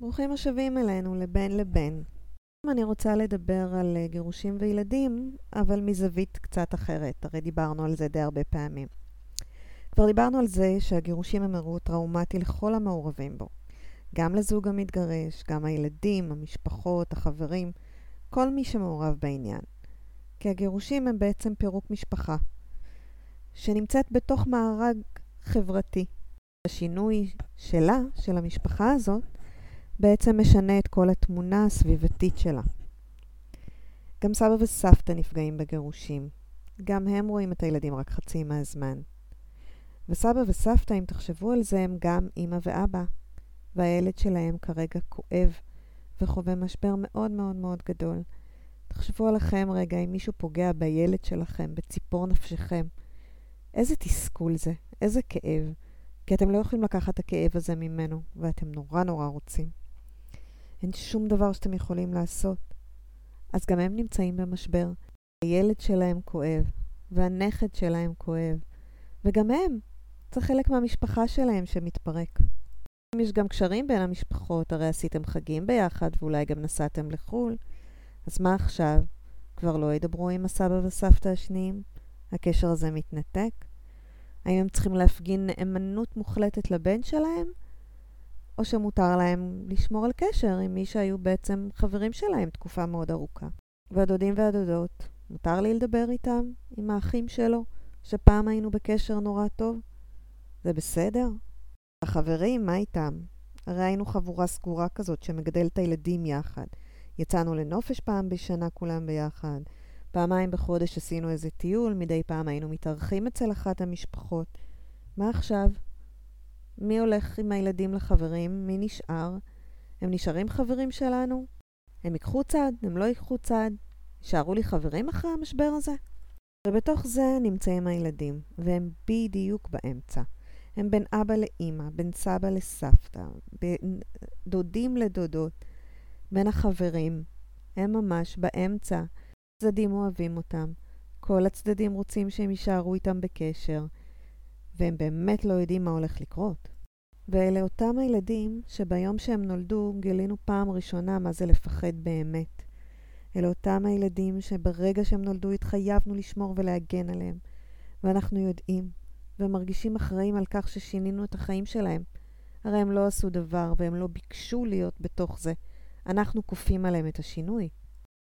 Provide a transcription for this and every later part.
ברוכים השבים אלינו לבין לבין. אני רוצה לדבר על אה, גירושים וילדים, אבל מזווית קצת אחרת, הרי דיברנו על זה די הרבה פעמים. כבר דיברנו על זה שהגירושים הם אירוע טראומטי לכל המעורבים בו. גם לזוג המתגרש, גם הילדים, המשפחות, החברים, כל מי שמעורב בעניין. כי הגירושים הם בעצם פירוק משפחה, שנמצאת בתוך מארג חברתי. השינוי שלה, של המשפחה הזאת, בעצם משנה את כל התמונה הסביבתית שלה. גם סבא וסבתא נפגעים בגירושים. גם הם רואים את הילדים רק חצי מהזמן. וסבא וסבתא, אם תחשבו על זה, הם גם אימא ואבא. והילד שלהם כרגע כואב וחווה משבר מאוד מאוד מאוד גדול. תחשבו עליכם רגע, אם מישהו פוגע בילד שלכם, בציפור נפשכם. איזה תסכול זה, איזה כאב. כי אתם לא יכולים לקחת את הכאב הזה ממנו, ואתם נורא נורא רוצים. אין שום דבר שאתם יכולים לעשות. אז גם הם נמצאים במשבר. הילד שלהם כואב, והנכד שלהם כואב, וגם הם. זה חלק מהמשפחה שלהם שמתפרק. יש גם קשרים בין המשפחות, הרי עשיתם חגים ביחד ואולי גם נסעתם לחו"ל. אז מה עכשיו? כבר לא ידברו עם הסבא וסבתא השניים? הקשר הזה מתנתק? האם הם צריכים להפגין נאמנות מוחלטת לבן שלהם? או שמותר להם לשמור על קשר עם מי שהיו בעצם חברים שלהם תקופה מאוד ארוכה. והדודים והדודות, מותר לי לדבר איתם, עם האחים שלו, שפעם היינו בקשר נורא טוב? זה בסדר? החברים, מה איתם? הרי היינו חבורה סגורה כזאת שמגדלת הילדים יחד. יצאנו לנופש פעם בשנה כולם ביחד. פעמיים בחודש עשינו איזה טיול, מדי פעם היינו מתארחים אצל אחת המשפחות. מה עכשיו? מי הולך עם הילדים לחברים? מי נשאר? הם נשארים חברים שלנו? הם ייקחו צעד? הם לא ייקחו צעד? יישארו לי חברים אחרי המשבר הזה? ובתוך זה נמצאים הילדים, והם בדיוק באמצע. הם בין אבא לאימא, בין סבא לסבתא, בין דודים לדודות, בין החברים. הם ממש באמצע. הצדדים אוהבים אותם. כל הצדדים רוצים שהם יישארו איתם בקשר, והם באמת לא יודעים מה הולך לקרות. ואלה אותם הילדים שביום שהם נולדו גילינו פעם ראשונה מה זה לפחד באמת. אלה אותם הילדים שברגע שהם נולדו התחייבנו לשמור ולהגן עליהם, ואנחנו יודעים ומרגישים אחראים על כך ששינינו את החיים שלהם. הרי הם לא עשו דבר והם לא ביקשו להיות בתוך זה. אנחנו כופים עליהם את השינוי.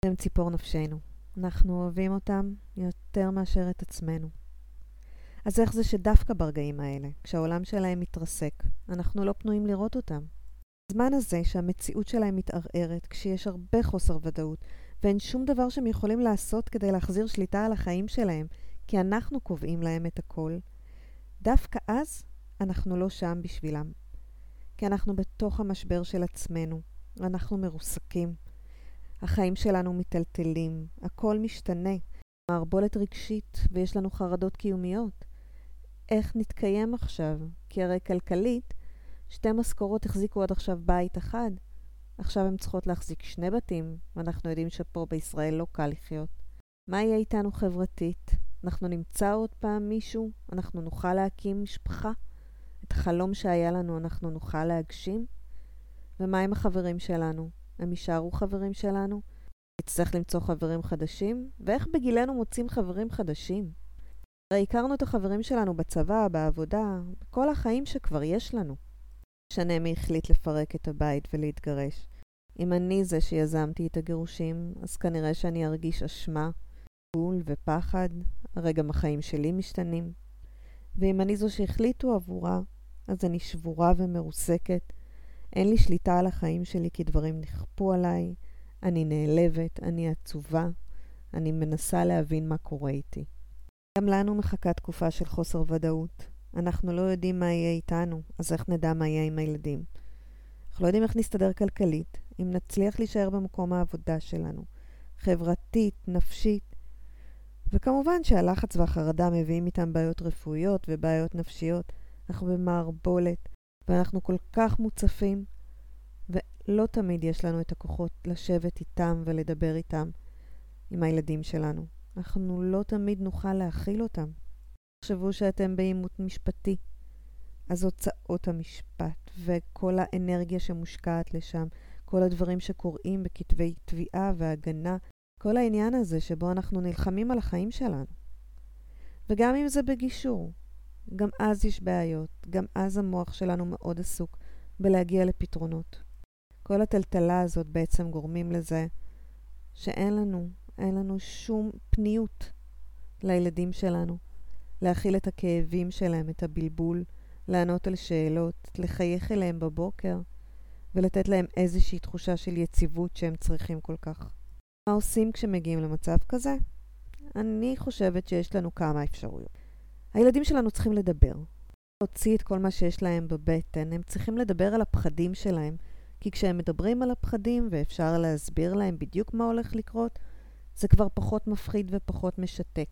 הם ציפור נפשנו. אנחנו אוהבים אותם יותר מאשר את עצמנו. אז איך זה שדווקא ברגעים האלה, כשהעולם שלהם מתרסק, אנחנו לא פנויים לראות אותם? הזמן הזה שהמציאות שלהם מתערערת, כשיש הרבה חוסר ודאות, ואין שום דבר שהם יכולים לעשות כדי להחזיר שליטה על החיים שלהם, כי אנחנו קובעים להם את הכל, דווקא אז אנחנו לא שם בשבילם. כי אנחנו בתוך המשבר של עצמנו, אנחנו מרוסקים. החיים שלנו מיטלטלים, הכל משתנה, מערבולת רגשית ויש לנו חרדות קיומיות. איך נתקיים עכשיו? כי הרי כלכלית, שתי משכורות החזיקו עד עכשיו בית אחד. עכשיו הן צריכות להחזיק שני בתים, ואנחנו יודעים שפה בישראל לא קל לחיות. מה יהיה איתנו חברתית? אנחנו נמצא עוד פעם מישהו? אנחנו נוכל להקים משפחה? את החלום שהיה לנו אנחנו נוכל להגשים? ומה עם החברים שלנו? הם יישארו חברים שלנו? נצטרך למצוא חברים חדשים? ואיך בגילנו מוצאים חברים חדשים? הרי הכרנו את החברים שלנו בצבא, בעבודה, בכל החיים שכבר יש לנו. משנה מי החליט לפרק את הבית ולהתגרש. אם אני זה שיזמתי את הגירושים, אז כנראה שאני ארגיש אשמה, בול ופחד, הרי גם החיים שלי משתנים. ואם אני זו שהחליטו עבורה, אז אני שבורה ומרוסקת. אין לי שליטה על החיים שלי כי דברים נכפו עליי, אני נעלבת, אני עצובה, אני מנסה להבין מה קורה איתי. גם לנו מחכה תקופה של חוסר ודאות. אנחנו לא יודעים מה יהיה איתנו, אז איך נדע מה יהיה עם הילדים? אנחנו לא יודעים איך נסתדר כלכלית, אם נצליח להישאר במקום העבודה שלנו, חברתית, נפשית. וכמובן שהלחץ והחרדה מביאים איתם בעיות רפואיות ובעיות נפשיות. אנחנו במערבולת, ואנחנו כל כך מוצפים, ולא תמיד יש לנו את הכוחות לשבת איתם ולדבר איתם, עם הילדים שלנו. אנחנו לא תמיד נוכל להכיל אותם. תחשבו שאתם בעימות משפטי. אז הוצאות המשפט וכל האנרגיה שמושקעת לשם, כל הדברים שקורים בכתבי תביעה והגנה, כל העניין הזה שבו אנחנו נלחמים על החיים שלנו. וגם אם זה בגישור, גם אז יש בעיות, גם אז המוח שלנו מאוד עסוק בלהגיע לפתרונות. כל הטלטלה הזאת בעצם גורמים לזה שאין לנו, אין לנו שום פניות לילדים שלנו, להכיל את הכאבים שלהם, את הבלבול, לענות על שאלות, לחייך אליהם בבוקר ולתת להם איזושהי תחושה של יציבות שהם צריכים כל כך. מה עושים כשמגיעים למצב כזה? אני חושבת שיש לנו כמה אפשרויות. הילדים שלנו צריכים לדבר, להוציא את כל מה שיש להם בבטן, הם צריכים לדבר על הפחדים שלהם, כי כשהם מדברים על הפחדים ואפשר להסביר להם בדיוק מה הולך לקרות, זה כבר פחות מפחיד ופחות משתק.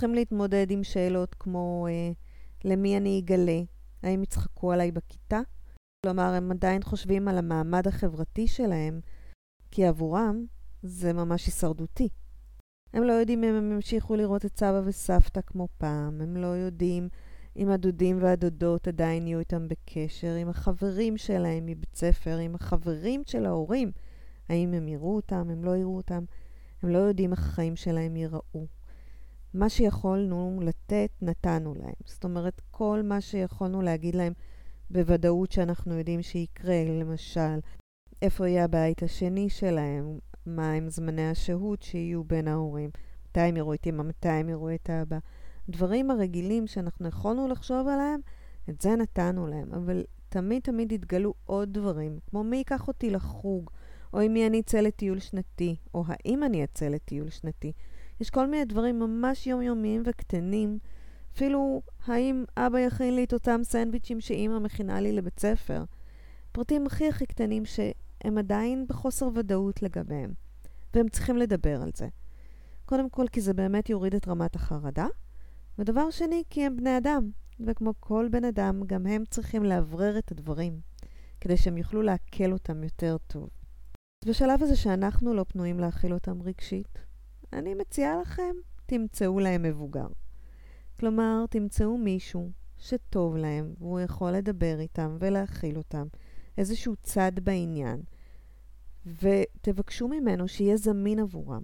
צריכים להתמודד עם שאלות כמו אה, למי אני אגלה, האם יצחקו עליי בכיתה? כלומר, הם עדיין חושבים על המעמד החברתי שלהם, כי עבורם זה ממש הישרדותי. הם לא יודעים אם הם ימשיכו לראות את סבא וסבתא כמו פעם, הם לא יודעים אם הדודים והדודות עדיין יהיו איתם בקשר, עם החברים שלהם מבית ספר, עם החברים של ההורים, האם הם יראו אותם, הם לא יראו אותם, הם לא יודעים איך החיים שלהם ייראו. מה שיכולנו לתת, נתנו להם. זאת אומרת, כל מה שיכולנו להגיד להם בוודאות שאנחנו יודעים שיקרה, למשל, איפה יהיה הבית השני שלהם, מה הם זמני השהות שיהיו בין ההורים, מתי הם יראו את אמא, מתי הם יראו את האבא. דברים הרגילים שאנחנו יכולנו לחשוב עליהם, את זה נתנו להם. אבל תמיד תמיד התגלו עוד דברים, כמו מי ייקח אותי לחוג, או אם אני אצא לטיול שנתי, או האם אני אצא לטיול שנתי. יש כל מיני דברים ממש יומיומיים וקטנים. אפילו האם אבא יכין לי את אותם סנדוויצ'ים שאימא מכינה לי לבית ספר. פרטים הכי הכי קטנים שהם עדיין בחוסר ודאות לגביהם, והם צריכים לדבר על זה. קודם כל, כי זה באמת יוריד את רמת החרדה, ודבר שני, כי הם בני אדם, וכמו כל בן אדם, גם הם צריכים לאוורר את הדברים, כדי שהם יוכלו לעכל אותם יותר טוב. בשלב הזה שאנחנו לא פנויים להכיל אותם רגשית, אני מציעה לכם, תמצאו להם מבוגר. כלומר, תמצאו מישהו שטוב להם, והוא יכול לדבר איתם ולהכיל אותם, איזשהו צד בעניין, ותבקשו ממנו שיהיה זמין עבורם.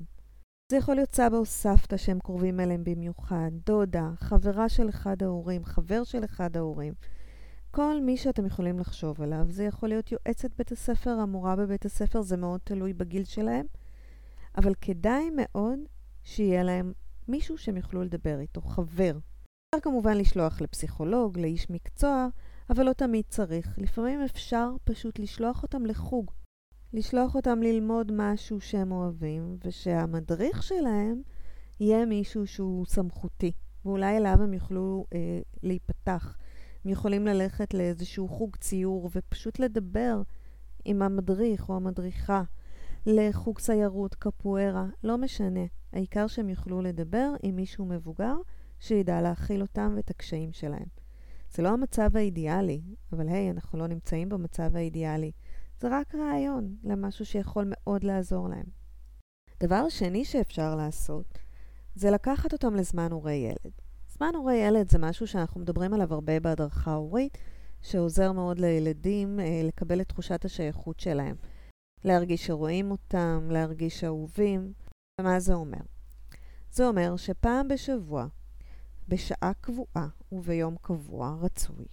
זה יכול להיות סבא או סבתא שהם קרובים אליהם במיוחד, דודה, חברה של אחד ההורים, חבר של אחד ההורים. כל מי שאתם יכולים לחשוב עליו. זה יכול להיות יועצת בית הספר, המורה בבית הספר, זה מאוד תלוי בגיל שלהם. אבל כדאי מאוד שיהיה להם מישהו שהם יוכלו לדבר איתו, חבר. אפשר כמובן לשלוח לפסיכולוג, לאיש מקצוע, אבל לא תמיד צריך. לפעמים אפשר פשוט לשלוח אותם לחוג. לשלוח אותם ללמוד משהו שהם אוהבים, ושהמדריך שלהם יהיה מישהו שהוא סמכותי, ואולי אליו הם יוכלו אה, להיפתח. הם יכולים ללכת לאיזשהו חוג ציור ופשוט לדבר עם המדריך או המדריכה לחוג סיירות, קפוארה, לא משנה. העיקר שהם יוכלו לדבר עם מישהו מבוגר שידע להכיל אותם ואת הקשיים שלהם. זה לא המצב האידיאלי, אבל היי, אנחנו לא נמצאים במצב האידיאלי. זה רק רעיון למשהו שיכול מאוד לעזור להם. דבר שני שאפשר לעשות, זה לקחת אותם לזמן הורי ילד. זמן הורי ילד זה משהו שאנחנו מדברים עליו הרבה בהדרכה הורית, שעוזר מאוד לילדים אה, לקבל את תחושת השייכות שלהם. להרגיש שרואים אותם, להרגיש אהובים. ומה זה אומר? זה אומר שפעם בשבוע, בשעה קבועה וביום קבוע רצוי,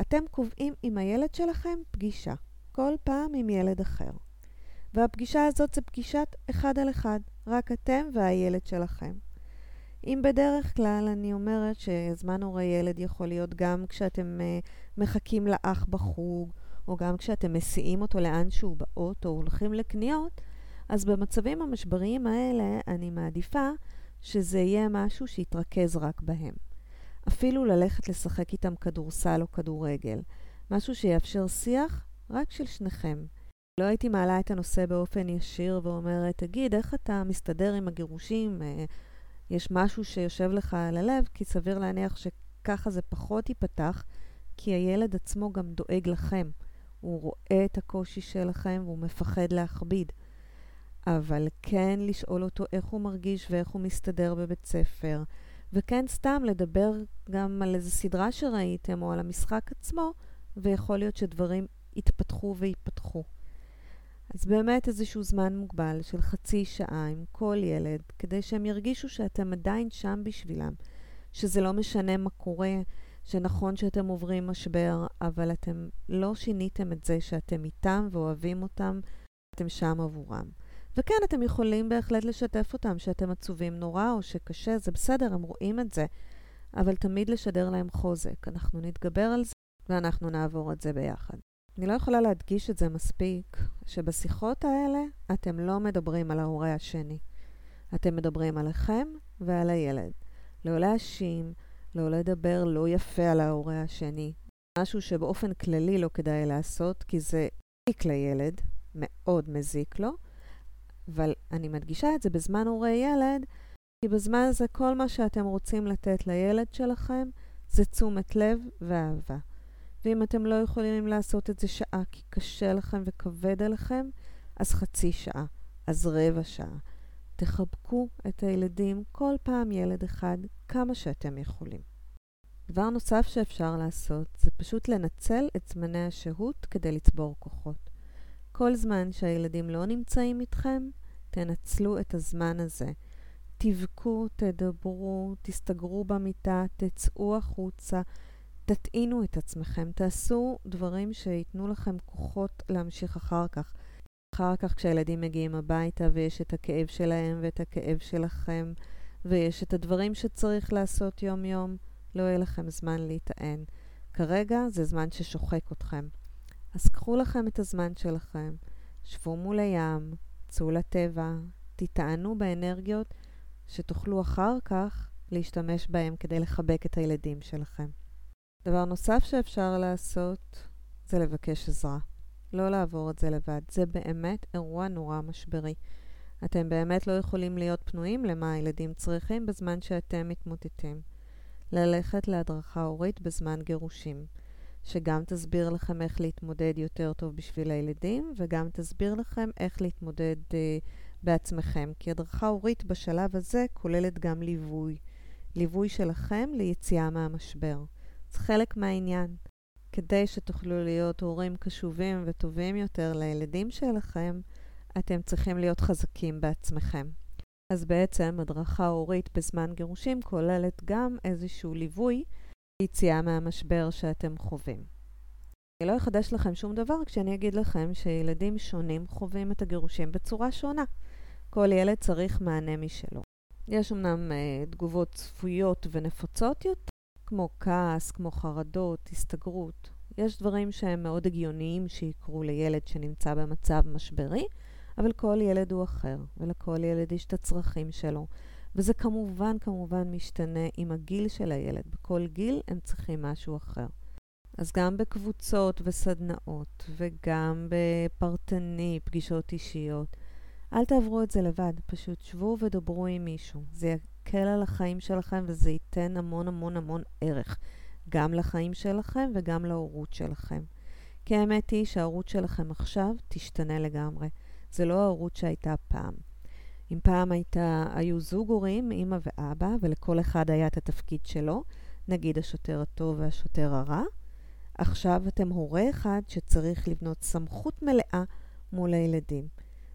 אתם קובעים עם הילד שלכם פגישה, כל פעם עם ילד אחר. והפגישה הזאת זה פגישת אחד על אחד, רק אתם והילד שלכם. אם בדרך כלל אני אומרת שזמן הורי ילד יכול להיות גם כשאתם uh, מחכים לאח בחוג, או גם כשאתם מסיעים אותו לאנשהו באוטו או הולכים לקניות, אז במצבים המשבריים האלה אני מעדיפה שזה יהיה משהו שיתרכז רק בהם. אפילו ללכת לשחק איתם כדורסל או כדורגל. משהו שיאפשר שיח רק של שניכם. לא הייתי מעלה את הנושא באופן ישיר ואומרת, תגיד, איך אתה מסתדר עם הגירושים? יש משהו שיושב לך על הלב? כי סביר להניח שככה זה פחות ייפתח, כי הילד עצמו גם דואג לכם. הוא רואה את הקושי שלכם והוא מפחד להכביד. אבל כן לשאול אותו איך הוא מרגיש ואיך הוא מסתדר בבית ספר, וכן סתם לדבר גם על איזו סדרה שראיתם או על המשחק עצמו, ויכול להיות שדברים יתפתחו ויפתחו. אז באמת איזשהו זמן מוגבל של חצי שעה עם כל ילד, כדי שהם ירגישו שאתם עדיין שם בשבילם, שזה לא משנה מה קורה, שנכון שאתם עוברים משבר, אבל אתם לא שיניתם את זה שאתם איתם ואוהבים אותם, אתם שם עבורם. וכן, אתם יכולים בהחלט לשתף אותם שאתם עצובים נורא או שקשה, זה בסדר, הם רואים את זה, אבל תמיד לשדר להם חוזק. אנחנו נתגבר על זה ואנחנו נעבור את זה ביחד. אני לא יכולה להדגיש את זה מספיק, שבשיחות האלה אתם לא מדברים על ההורה השני. אתם מדברים עליכם ועל הילד. לא להאשים, לא לדבר לא יפה על ההורה השני. משהו שבאופן כללי לא כדאי לעשות, כי זה מזיק לילד, מאוד מזיק לו, אבל אני מדגישה את זה בזמן הורה ילד, כי בזמן הזה כל מה שאתם רוצים לתת לילד שלכם זה תשומת לב ואהבה. ואם אתם לא יכולים לעשות את זה שעה כי קשה לכם וכבד עליכם, אז חצי שעה, אז רבע שעה. תחבקו את הילדים כל פעם ילד אחד כמה שאתם יכולים. דבר נוסף שאפשר לעשות זה פשוט לנצל את זמני השהות כדי לצבור כוחות. כל זמן שהילדים לא נמצאים איתכם, תנצלו את הזמן הזה. תבכו, תדברו, תסתגרו במיטה, תצאו החוצה, תטעינו את עצמכם, תעשו דברים שייתנו לכם כוחות להמשיך אחר כך. אחר כך כשהילדים מגיעים הביתה ויש את הכאב שלהם ואת הכאב שלכם, ויש את הדברים שצריך לעשות יום-יום, לא יהיה לכם זמן להיטען. כרגע זה זמן ששוחק אתכם. אז קחו לכם את הזמן שלכם, שבו מול הים, צאו לטבע, תטענו באנרגיות שתוכלו אחר כך להשתמש בהם כדי לחבק את הילדים שלכם. דבר נוסף שאפשר לעשות זה לבקש עזרה. לא לעבור את זה לבד. זה באמת אירוע נורא משברי. אתם באמת לא יכולים להיות פנויים למה הילדים צריכים בזמן שאתם מתמוטטים. ללכת להדרכה הורית בזמן גירושים, שגם תסביר לכם איך להתמודד יותר טוב בשביל הילדים, וגם תסביר לכם איך להתמודד uh, בעצמכם. כי הדרכה הורית בשלב הזה כוללת גם ליווי. ליווי שלכם ליציאה מהמשבר. זה חלק מהעניין. כדי שתוכלו להיות הורים קשובים וטובים יותר לילדים שלכם, אתם צריכים להיות חזקים בעצמכם. אז בעצם הדרכה הורית בזמן גירושים כוללת גם איזשהו ליווי ליציאה מהמשבר שאתם חווים. אני לא אחדש לכם שום דבר כשאני אגיד לכם שילדים שונים חווים את הגירושים בצורה שונה. כל ילד צריך מענה משלו. יש אמנם אה, תגובות צפויות ונפוצות יותר, כמו כעס, כמו חרדות, הסתגרות. יש דברים שהם מאוד הגיוניים שיקרו לילד שנמצא במצב משברי, אבל כל ילד הוא אחר, ולכל ילד יש את הצרכים שלו. וזה כמובן, כמובן משתנה עם הגיל של הילד. בכל גיל הם צריכים משהו אחר. אז גם בקבוצות וסדנאות, וגם בפרטני, פגישות אישיות, אל תעברו את זה לבד, פשוט שבו ודברו עם מישהו. זה יקל על החיים שלכם וזה ייתן המון המון המון ערך, גם לחיים שלכם וגם להורות שלכם. כי האמת היא שההורות שלכם עכשיו תשתנה לגמרי. זה לא ההורות שהייתה פעם. אם פעם הייתה, היו זוג הורים, אימא ואבא, ולכל אחד היה את התפקיד שלו, נגיד השוטר הטוב והשוטר הרע, עכשיו אתם הורה אחד שצריך לבנות סמכות מלאה מול הילדים.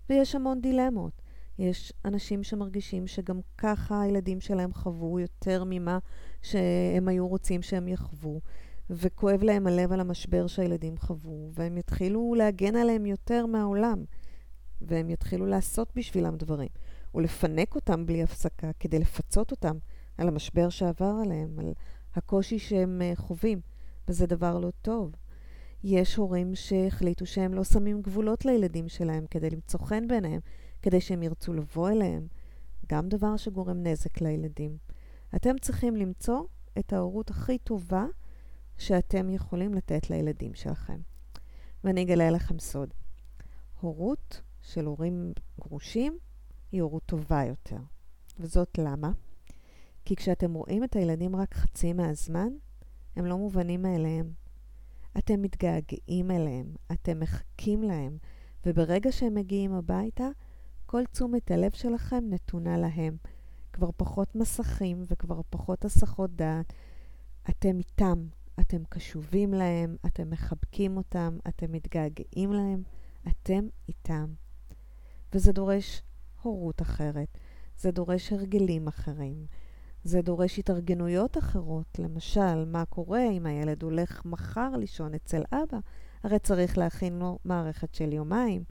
ויש המון דילמות. יש אנשים שמרגישים שגם ככה הילדים שלהם חוו יותר ממה שהם היו רוצים שהם יחוו, וכואב להם הלב על המשבר שהילדים חוו, והם יתחילו להגן עליהם יותר מהעולם, והם יתחילו לעשות בשבילם דברים, ולפנק אותם בלי הפסקה כדי לפצות אותם על המשבר שעבר עליהם, על הקושי שהם אה, חווים, וזה דבר לא טוב. יש הורים שהחליטו שהם לא שמים גבולות לילדים שלהם כדי למצוא חן ביניהם, כדי שהם ירצו לבוא אליהם, גם דבר שגורם נזק לילדים. אתם צריכים למצוא את ההורות הכי טובה שאתם יכולים לתת לילדים שלכם. ואני אגלה לכם סוד. הורות של הורים גרושים היא הורות טובה יותר. וזאת למה? כי כשאתם רואים את הילדים רק חצי מהזמן, הם לא מובנים מאליהם. אתם מתגעגעים אליהם, אתם מחכים להם, וברגע שהם מגיעים הביתה, כל תשומת הלב שלכם נתונה להם. כבר פחות מסכים וכבר פחות הסחות דעת. אתם איתם, אתם קשובים להם, אתם מחבקים אותם, אתם מתגעגעים להם, אתם איתם. וזה דורש הורות אחרת, זה דורש הרגלים אחרים, זה דורש התארגנויות אחרות. למשל, מה קורה אם הילד הולך מחר לישון אצל אבא? הרי צריך להכין לו מערכת של יומיים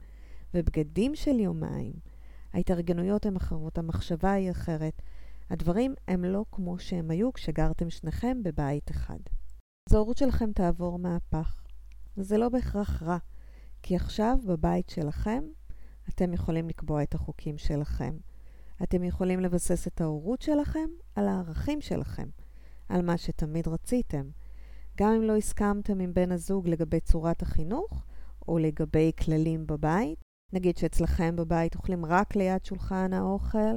ובגדים של יומיים. ההתארגנויות הן אחרות, המחשבה היא אחרת. הדברים הם לא כמו שהם היו כשגרתם שניכם בבית אחד. אז ההורות שלכם תעבור מהפך, וזה לא בהכרח רע, כי עכשיו בבית שלכם אתם יכולים לקבוע את החוקים שלכם. אתם יכולים לבסס את ההורות שלכם על הערכים שלכם, על מה שתמיד רציתם. גם אם לא הסכמתם עם בן הזוג לגבי צורת החינוך, או לגבי כללים בבית, נגיד שאצלכם בבית אוכלים רק ליד שולחן האוכל,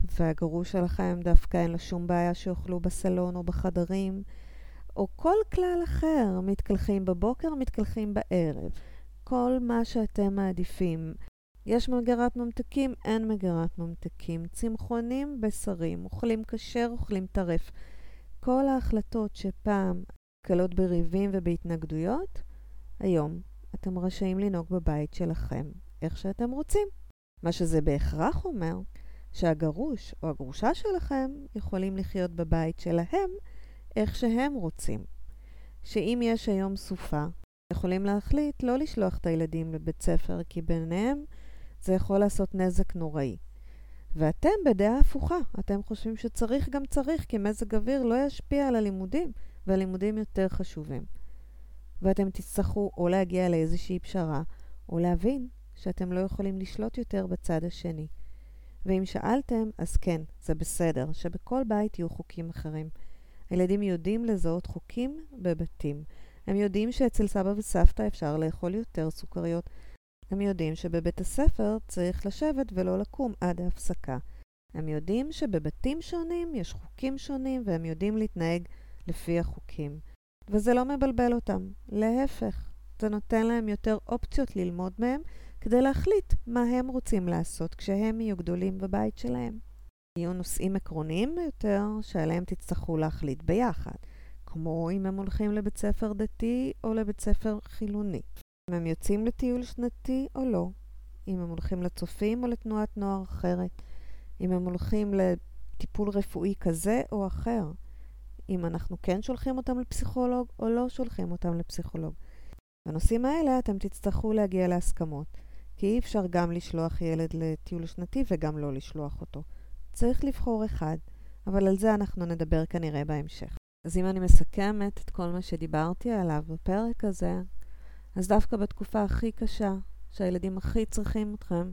והגרוש שלכם דווקא אין לו שום בעיה שיאכלו בסלון או בחדרים, או כל כלל אחר, מתקלחים בבוקר, מתקלחים בערב. כל מה שאתם מעדיפים. יש מגרת ממתקים, אין מגרת ממתקים. צמחונים, בשרים, אוכלים כשר, אוכלים טרף. כל ההחלטות שפעם קלות בריבים ובהתנגדויות, היום אתם רשאים לנהוג בבית שלכם איך שאתם רוצים. מה שזה בהכרח אומר שהגרוש או הגרושה שלכם יכולים לחיות בבית שלהם איך שהם רוצים. שאם יש היום סופה, יכולים להחליט לא לשלוח את הילדים לבית ספר, כי ביניהם זה יכול לעשות נזק נוראי. ואתם בדעה הפוכה, אתם חושבים שצריך גם צריך, כי מזג אוויר לא ישפיע על הלימודים, והלימודים יותר חשובים. ואתם תצטרכו או להגיע לאיזושהי פשרה, או להבין שאתם לא יכולים לשלוט יותר בצד השני. ואם שאלתם, אז כן, זה בסדר, שבכל בית יהיו חוקים אחרים. הילדים יודעים לזהות חוקים בבתים. הם יודעים שאצל סבא וסבתא אפשר לאכול יותר סוכריות. הם יודעים שבבית הספר צריך לשבת ולא לקום עד ההפסקה. הם יודעים שבבתים שונים יש חוקים שונים והם יודעים להתנהג לפי החוקים. וזה לא מבלבל אותם, להפך, זה נותן להם יותר אופציות ללמוד מהם כדי להחליט מה הם רוצים לעשות כשהם יהיו גדולים בבית שלהם. יהיו נושאים עקרוניים יותר שעליהם תצטרכו להחליט ביחד, כמו אם הם הולכים לבית ספר דתי או לבית ספר חילוני, אם הם יוצאים לטיול שנתי או לא, אם הם הולכים לצופים או לתנועת נוער אחרת, אם הם הולכים לטיפול רפואי כזה או אחר, אם אנחנו כן שולחים אותם לפסיכולוג או לא שולחים אותם לפסיכולוג. בנושאים האלה אתם תצטרכו להגיע להסכמות, כי אי אפשר גם לשלוח ילד לטיול שנתי וגם לא לשלוח אותו. צריך לבחור אחד, אבל על זה אנחנו נדבר כנראה בהמשך. אז אם אני מסכמת את כל מה שדיברתי עליו בפרק הזה, אז דווקא בתקופה הכי קשה, שהילדים הכי צריכים אתכם,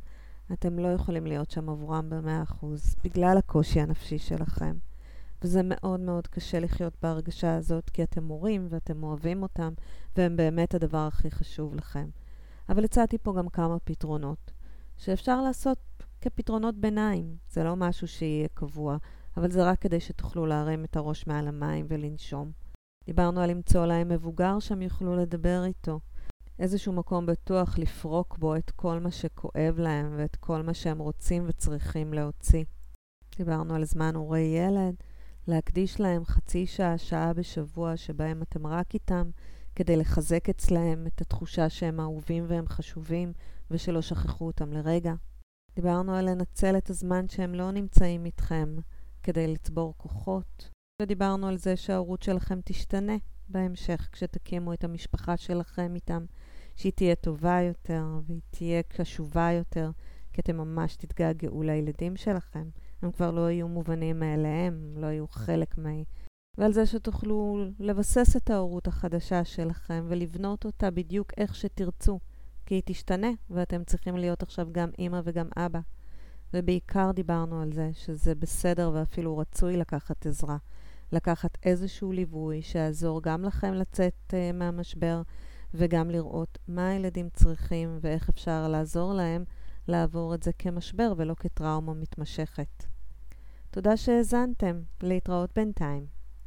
אתם לא יכולים להיות שם עבורם ב-100% בגלל הקושי הנפשי שלכם. וזה מאוד מאוד קשה לחיות בהרגשה הזאת, כי אתם מורים ואתם אוהבים אותם, והם באמת הדבר הכי חשוב לכם. אבל הצעתי פה גם כמה פתרונות, שאפשר לעשות כפתרונות ביניים. זה לא משהו שיהיה קבוע, אבל זה רק כדי שתוכלו להרים את הראש מעל המים ולנשום. דיברנו על למצוא להם מבוגר שהם יוכלו לדבר איתו. איזשהו מקום בטוח לפרוק בו את כל מה שכואב להם ואת כל מה שהם רוצים וצריכים להוציא. דיברנו על זמן הורי ילד, להקדיש להם חצי שעה, שעה בשבוע שבהם אתם רק איתם, כדי לחזק אצלהם את התחושה שהם אהובים והם חשובים ושלא שכחו אותם לרגע. דיברנו על לנצל את הזמן שהם לא נמצאים איתכם כדי לצבור כוחות, ודיברנו על זה שההורות שלכם תשתנה בהמשך כשתקימו את המשפחה שלכם איתם, שהיא תהיה טובה יותר והיא תהיה קשובה יותר, כי אתם ממש תתגעגעו לילדים שלכם. הם כבר לא יהיו מובנים מאליהם, לא יהיו חלק מה... ועל זה שתוכלו לבסס את ההורות החדשה שלכם ולבנות אותה בדיוק איך שתרצו. כי היא תשתנה, ואתם צריכים להיות עכשיו גם אימא וגם אבא. ובעיקר דיברנו על זה שזה בסדר ואפילו רצוי לקחת עזרה. לקחת איזשהו ליווי שיעזור גם לכם לצאת uh, מהמשבר וגם לראות מה הילדים צריכים ואיך אפשר לעזור להם לעבור את זה כמשבר ולא כטראומה מתמשכת. תודה שהאזנתם. להתראות בינתיים.